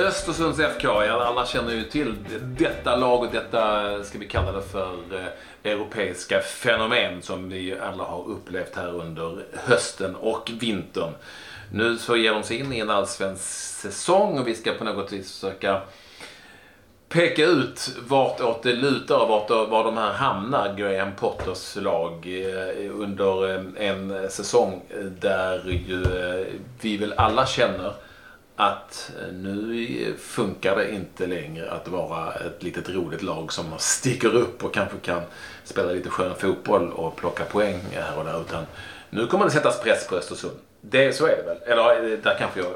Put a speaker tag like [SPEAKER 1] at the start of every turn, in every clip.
[SPEAKER 1] Östersunds FK, ja, alla känner ju till detta lag och detta, ska vi kalla det för, eh, europeiska fenomen som vi alla har upplevt här under hösten och vintern. Nu så ger de sig in i en allsvensk säsong och vi ska på något vis försöka peka ut vartåt det lutar och vart, var de här hamnar, Graham Potters lag, eh, under eh, en säsong där ju vi väl alla känner att nu funkar det inte längre att vara ett litet roligt lag som sticker upp och kanske kan spela lite skön fotboll och plocka poäng här och där. Utan nu kommer det sättas press på Östersund. Det, så är det väl? Eller där kanske jag...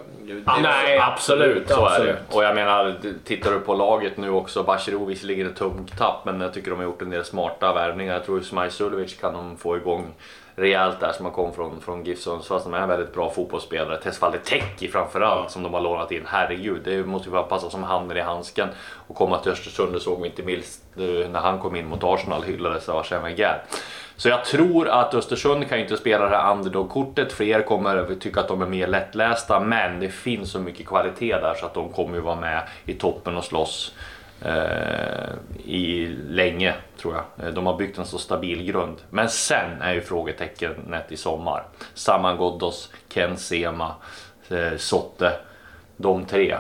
[SPEAKER 2] Ja, nej, absolut. Så absolut. är det. Och jag menar, tittar du på laget nu också. Bachirou visserligen ett tungt tapp, men jag tycker de har gjort en del smarta värvningar. Jag tror Smaj Sulevic kan de få igång rejält där som har kommit från, från GIF Sundsvall som är en väldigt bra fotbollsspelare. Tesfaye Teki framförallt som de har lånat in. Herregud, det måste ju bara passa som handen i handsken. Och komma till Östersund, det såg vi inte minst när han kom in mot Arsenal hyllades av Arsène Wenger. Så jag tror att Östersund kan inte spela det här underdog-kortet. Fler kommer tycka att de är mer lättlästa, men det finns så mycket kvalitet där så att de kommer ju vara med i toppen och slåss eh, Eh, i länge, tror jag. Eh, de har byggt en så stabil grund. Men sen är ju frågetecknet i sommar. Saman Ghoddos, Ken Sema, eh, Sotte. De tre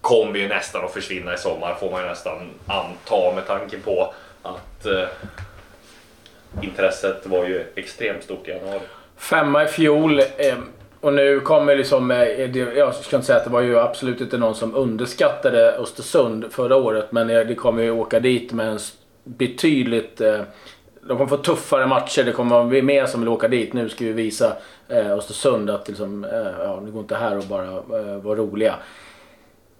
[SPEAKER 2] kommer ju nästan att försvinna i sommar, får man ju nästan anta med tanke på att eh, intresset var ju extremt stort i januari.
[SPEAKER 3] Femma i fjol. Eh, och nu kommer liksom, eh, jag ska inte säga att det var ju absolut inte någon som underskattade Östersund förra året. Men eh, det kommer ju åka dit med en betydligt... Eh, de kommer få tuffare matcher. Det kommer vara mer som vill åka dit. Nu ska vi visa Östersund att liksom, ja, det går inte här och bara vara roliga.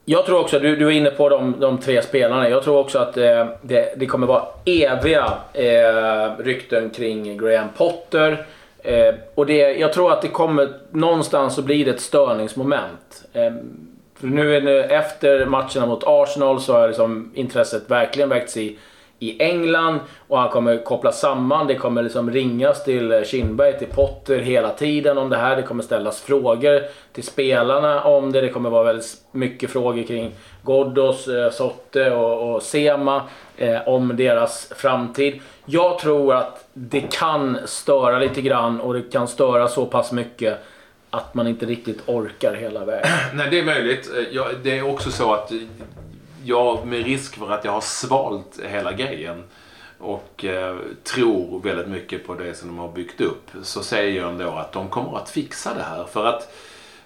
[SPEAKER 3] Jag tror också, du, du är inne på de, de tre spelarna. Jag tror också att eh, det, det, kommer vara eviga eh, rykten kring Graham Potter. Eh, och det, jag tror att det kommer, någonstans så blir det ett störningsmoment. Eh, för nu är det, efter matcherna mot Arsenal så har liksom intresset verkligen väckts i i England och han kommer koppla samman. Det kommer liksom ringas till Kindberg, till Potter hela tiden om det här. Det kommer ställas frågor till spelarna om det. Det kommer vara väldigt mycket frågor kring Ghoddos, eh, Sotte och, och Sema eh, om deras framtid. Jag tror att det kan störa lite grann och det kan störa så pass mycket att man inte riktigt orkar hela vägen.
[SPEAKER 1] Nej, det är möjligt. Eh, ja, det är också så att eh, jag med risk för att jag har svalt hela grejen och eh, tror väldigt mycket på det som de har byggt upp så säger jag ändå att de kommer att fixa det här. För att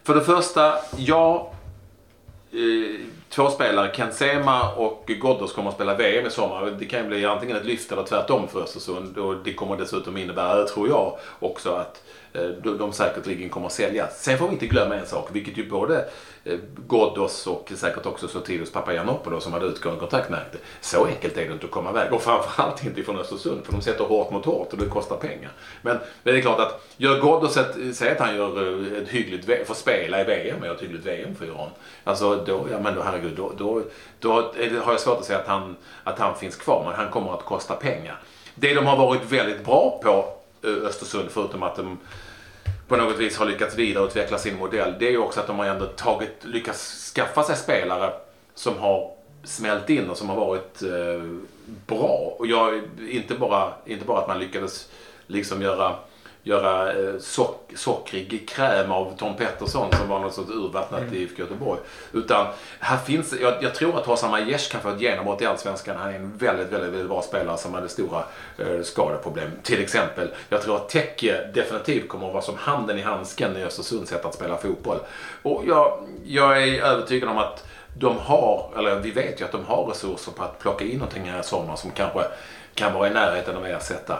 [SPEAKER 1] för det första, ja, Eh, två spelare, Kent Sema och Ghoddos kommer att spela VM i sommar. Det kan ju bli antingen ett lyft eller tvärtom för Östersund och det kommer dessutom innebära, tror jag, också att eh, de säkerligen kommer att säljas. Sen får vi inte glömma en sak, vilket ju både eh, Ghoddos och säkert också Sotirios Papagiannopoulos som hade utgående kontakt märkte. Så enkelt är det inte att komma iväg och framförallt inte från Östersund för de sätter hårt mot hårt och det kostar pengar. Men det är klart att gör Ghoddos ett, säg att han gör ett hyggligt, får spela i VM gör ett hyggligt VM för Iran. Alltså då, ja men då herregud, då, då, då det, har jag svårt att säga att han, att han finns kvar men han kommer att kosta pengar. Det de har varit väldigt bra på eh, Östersund förutom att de på något vis har lyckats vidareutveckla sin modell. Det är ju också att de har ändå tagit, lyckats skaffa sig spelare som har smält in och som har varit eh, bra. Och jag, inte, bara, inte bara att man lyckades liksom göra göra eh, sock, sockrig kräm av Tom Pettersson som var något sorts urvattnat mm. i IFK Göteborg. Utan här finns, jag, jag tror att Hossam Aiesh kan få ett genombrott i Allsvenskan. Han är en väldigt, väldigt, väldigt bra spelare som hade stora eh, skadeproblem. Till exempel, jag tror att Tekke definitivt kommer att vara som handen i handsken i Östersunds sätt att spela fotboll. Och jag, jag är övertygad om att de har, eller vi vet ju att de har resurser på att plocka in någonting här i sommar som kanske kan vara i närheten av att ersätta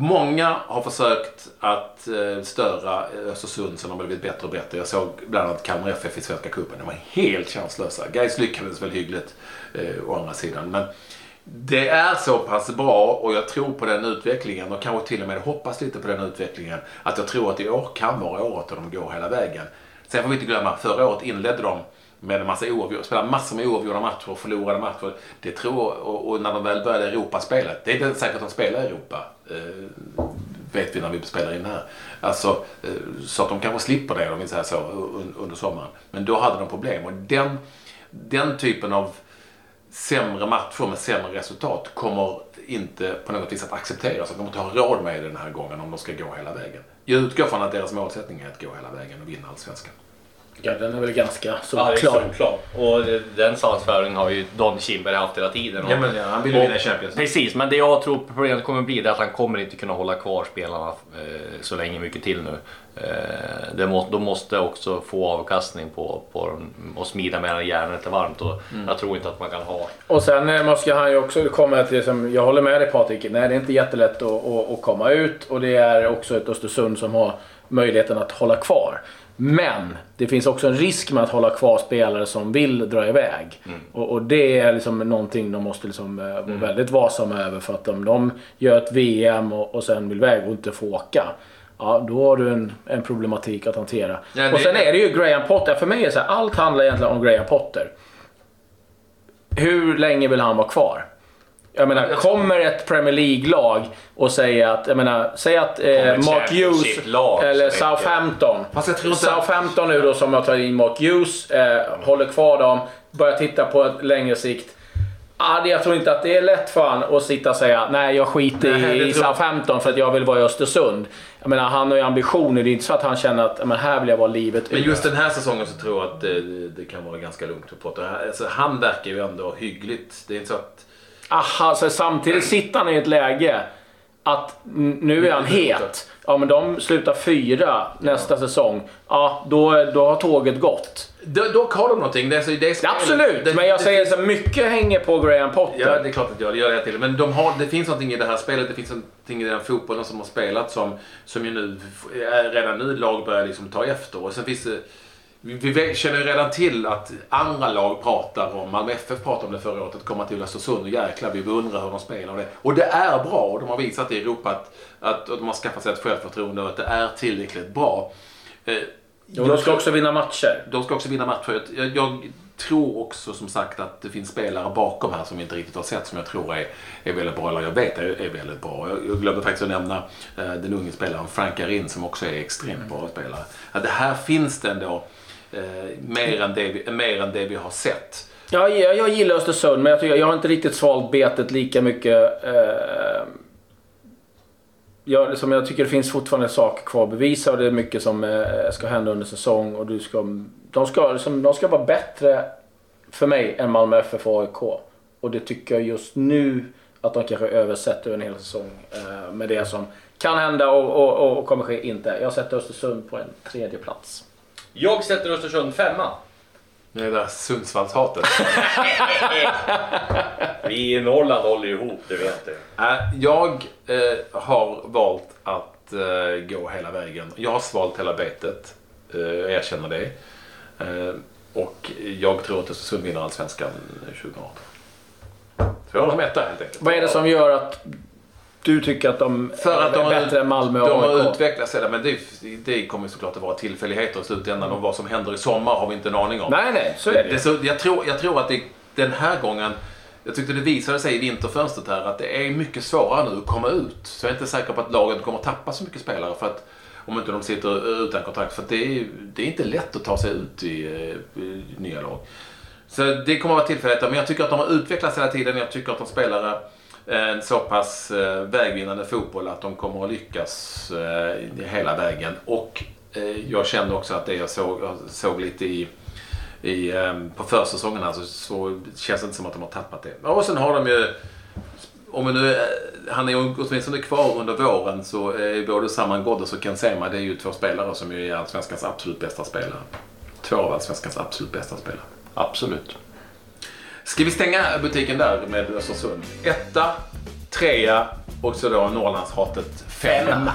[SPEAKER 1] Många har försökt att eh, störa Östersund som de har blivit bättre och bättre. Jag såg bland annat Kalmar FF i Svenska cupen. De var helt chanslösa. Gais lyckades väl hyggligt eh, å andra sidan. Men det är så pass bra och jag tror på den utvecklingen och kanske till och med hoppas lite på den utvecklingen. Att jag tror att i år kan vara året då de går hela vägen. Sen får vi inte glömma, förra året inledde de med en massa oavgjorda, spelade massor med oavgjorda matcher och förlorade matcher. Det tror och, och när de väl började Europaspelet, det är inte säkert att de spelar i Europa. Eh, vet vi när vi spelar in här. Alltså, eh, så att de kanske slipper det om vi säger så under sommaren. Men då hade de problem och den, den typen av sämre matcher med sämre resultat kommer inte på något vis att accepteras. De kommer inte ha råd med det den här gången om de ska gå hela vägen. Jag utgår från att deras målsättning är att gå hela vägen och vinna Allsvenskan.
[SPEAKER 3] Ja, den är väl ganska
[SPEAKER 2] solklar. Ja, solklar. Och den salsföringen har ju Don Kindberg haft hela tiden.
[SPEAKER 1] Ja, men, ja, han vill ju vinna Champions
[SPEAKER 2] Precis, men det jag tror problemet kommer bli är att han kommer inte kunna hålla kvar spelarna eh, så länge mycket till nu. Eh, det må, de måste också få avkastning på, på dem och smida medan järnet är varmt. Och mm. Jag tror inte att man kan ha...
[SPEAKER 3] Och sen eh, måste han ju också komma till, som, jag håller med dig Patrik, nej det är inte jättelätt att, att, att komma ut och det är också ett Östersund som har möjligheten att hålla kvar. Men det finns också en risk med att hålla kvar spelare som vill dra iväg. Mm. Och, och, det är liksom någonting de måste liksom, eh, vara mm. väldigt varsamma över. För att om de gör ett VM och, och sen vill iväg och inte får åka. Ja, då har du en, en problematik att hantera. Ja. Och sen är det ju Graham Potter. För mig är så här, allt handlar egentligen om Graham Potter. Hur länge vill han vara kvar? Jag menar, jag kommer ett Premier League-lag och säger att, jag menar, säg att eh, Mark Hughes eller Southampton. Southampton nu då som har tagit in Mark Hughes, eh, håller kvar dem, börjar titta på ett längre sikt. Ah, jag tror inte att det är lätt för honom att sitta och säga nej jag skiter nej, i, i Southampton för att jag vill vara i Östersund. Jag menar, han har ju ambitioner. Det är inte så att han känner att men här vill jag vara livet
[SPEAKER 1] Men just den här säsongen så tror jag att det, det kan vara ganska lugnt för Potter. Alltså, han verkar ju ändå hyggligt. Det är inte så att
[SPEAKER 3] aha, så samtidigt sitter han i ett läge att nu är han het. Ja, men de slutar fyra nästa ja. säsong. Ja, då, då har tåget gått.
[SPEAKER 1] Dock har de någonting. Det är, det
[SPEAKER 3] är, Absolut, det, men jag det, säger så mycket hänger på Graham Potter.
[SPEAKER 1] Ja, det är klart att jag gör det till. Men de har, det finns någonting i det här spelet, det finns någonting i den fotbollen som har spelat som, som ju nu, redan nu lag börjar liksom ta efter. Och sen finns det vi känner redan till att andra lag pratar om, Malmö FF pratade om det förra året, att komma till Östersund och jäklar vi beundrar hur de spelar. Och det, och det är bra och de har visat i Europa att, att de har skaffat sig ett självförtroende och att det är tillräckligt bra.
[SPEAKER 3] Eh, och de ska också vinna matcher.
[SPEAKER 1] De ska också vinna matcher. Jag, jag, tror också som sagt att det finns spelare bakom här som vi inte riktigt har sett som jag tror är, är väldigt bra, eller jag vet är, är väldigt bra. Jag, jag glömde faktiskt att nämna eh, den unge spelaren Frank Arin som också är extremt mm. bra spelare. Att det här finns det ändå eh, mer, än det vi, mer än det vi har sett.
[SPEAKER 3] Ja, jag, jag gillar Östersund, men jag, tycker, jag har inte riktigt svalt betet lika mycket. Eh, jag, liksom, jag tycker det finns fortfarande saker kvar att bevisa och det är mycket som eh, ska hända under säsong. Och du ska, de, ska, liksom, de ska vara bättre för mig än Malmö FF och AIK. Och det tycker jag just nu att de kanske översätter en hel säsong eh, med det som kan hända och, och, och kommer ske inte. Jag sätter Östersund på en tredje plats.
[SPEAKER 2] Jag sätter Östersund femma.
[SPEAKER 1] Det är det där Sundsvallshatet.
[SPEAKER 2] Vi i Norrland håller ihop, det vet du.
[SPEAKER 1] Jag eh, har valt att eh, gå hela vägen. Jag har svalt hela betet. Eh, jag erkänner det. Eh, och jag tror att Östersund vinner Allsvenskan 2018. Så jag håller som etta helt enkelt.
[SPEAKER 3] Vad är det som gör att du tycker att de
[SPEAKER 1] för att
[SPEAKER 3] de är bättre än Malmö och
[SPEAKER 1] De har utvecklats sedan, men det, det kommer såklart att vara tillfälligheter i slutändan. Och vad som händer i sommar har vi inte en aning om.
[SPEAKER 3] Nej, nej, så är det. det så,
[SPEAKER 1] jag, tror, jag tror att det, den här gången jag tyckte det visade sig i vinterfönstret här att det är mycket svårare nu att komma ut. Så jag är inte säker på att lagen kommer att tappa så mycket spelare för att om inte de sitter utan kontrakt. För det är, det är inte lätt att ta sig ut i, eh, i nya lag. Så det kommer att vara tillfälligheter. Men jag tycker att de har utvecklats hela tiden. Jag tycker att de spelar eh, en så pass eh, vägvinnande fotboll att de kommer att lyckas hela vägen. Och jag kände också att det jag såg, jag såg lite i, i, på försäsongen här så, känns det inte som att de har tappat det. Och sen har de ju om nu, han är åtminstone kvar under våren så är både Saman Ghoddos och Ken Sema det är ju två spelare som är Allsvenskans absolut bästa spelare. Två av Allsvenskans absolut bästa spelare.
[SPEAKER 2] Absolut.
[SPEAKER 1] Ska vi stänga butiken där med Östersund? Etta, trea och så då Norrlandshatet femma.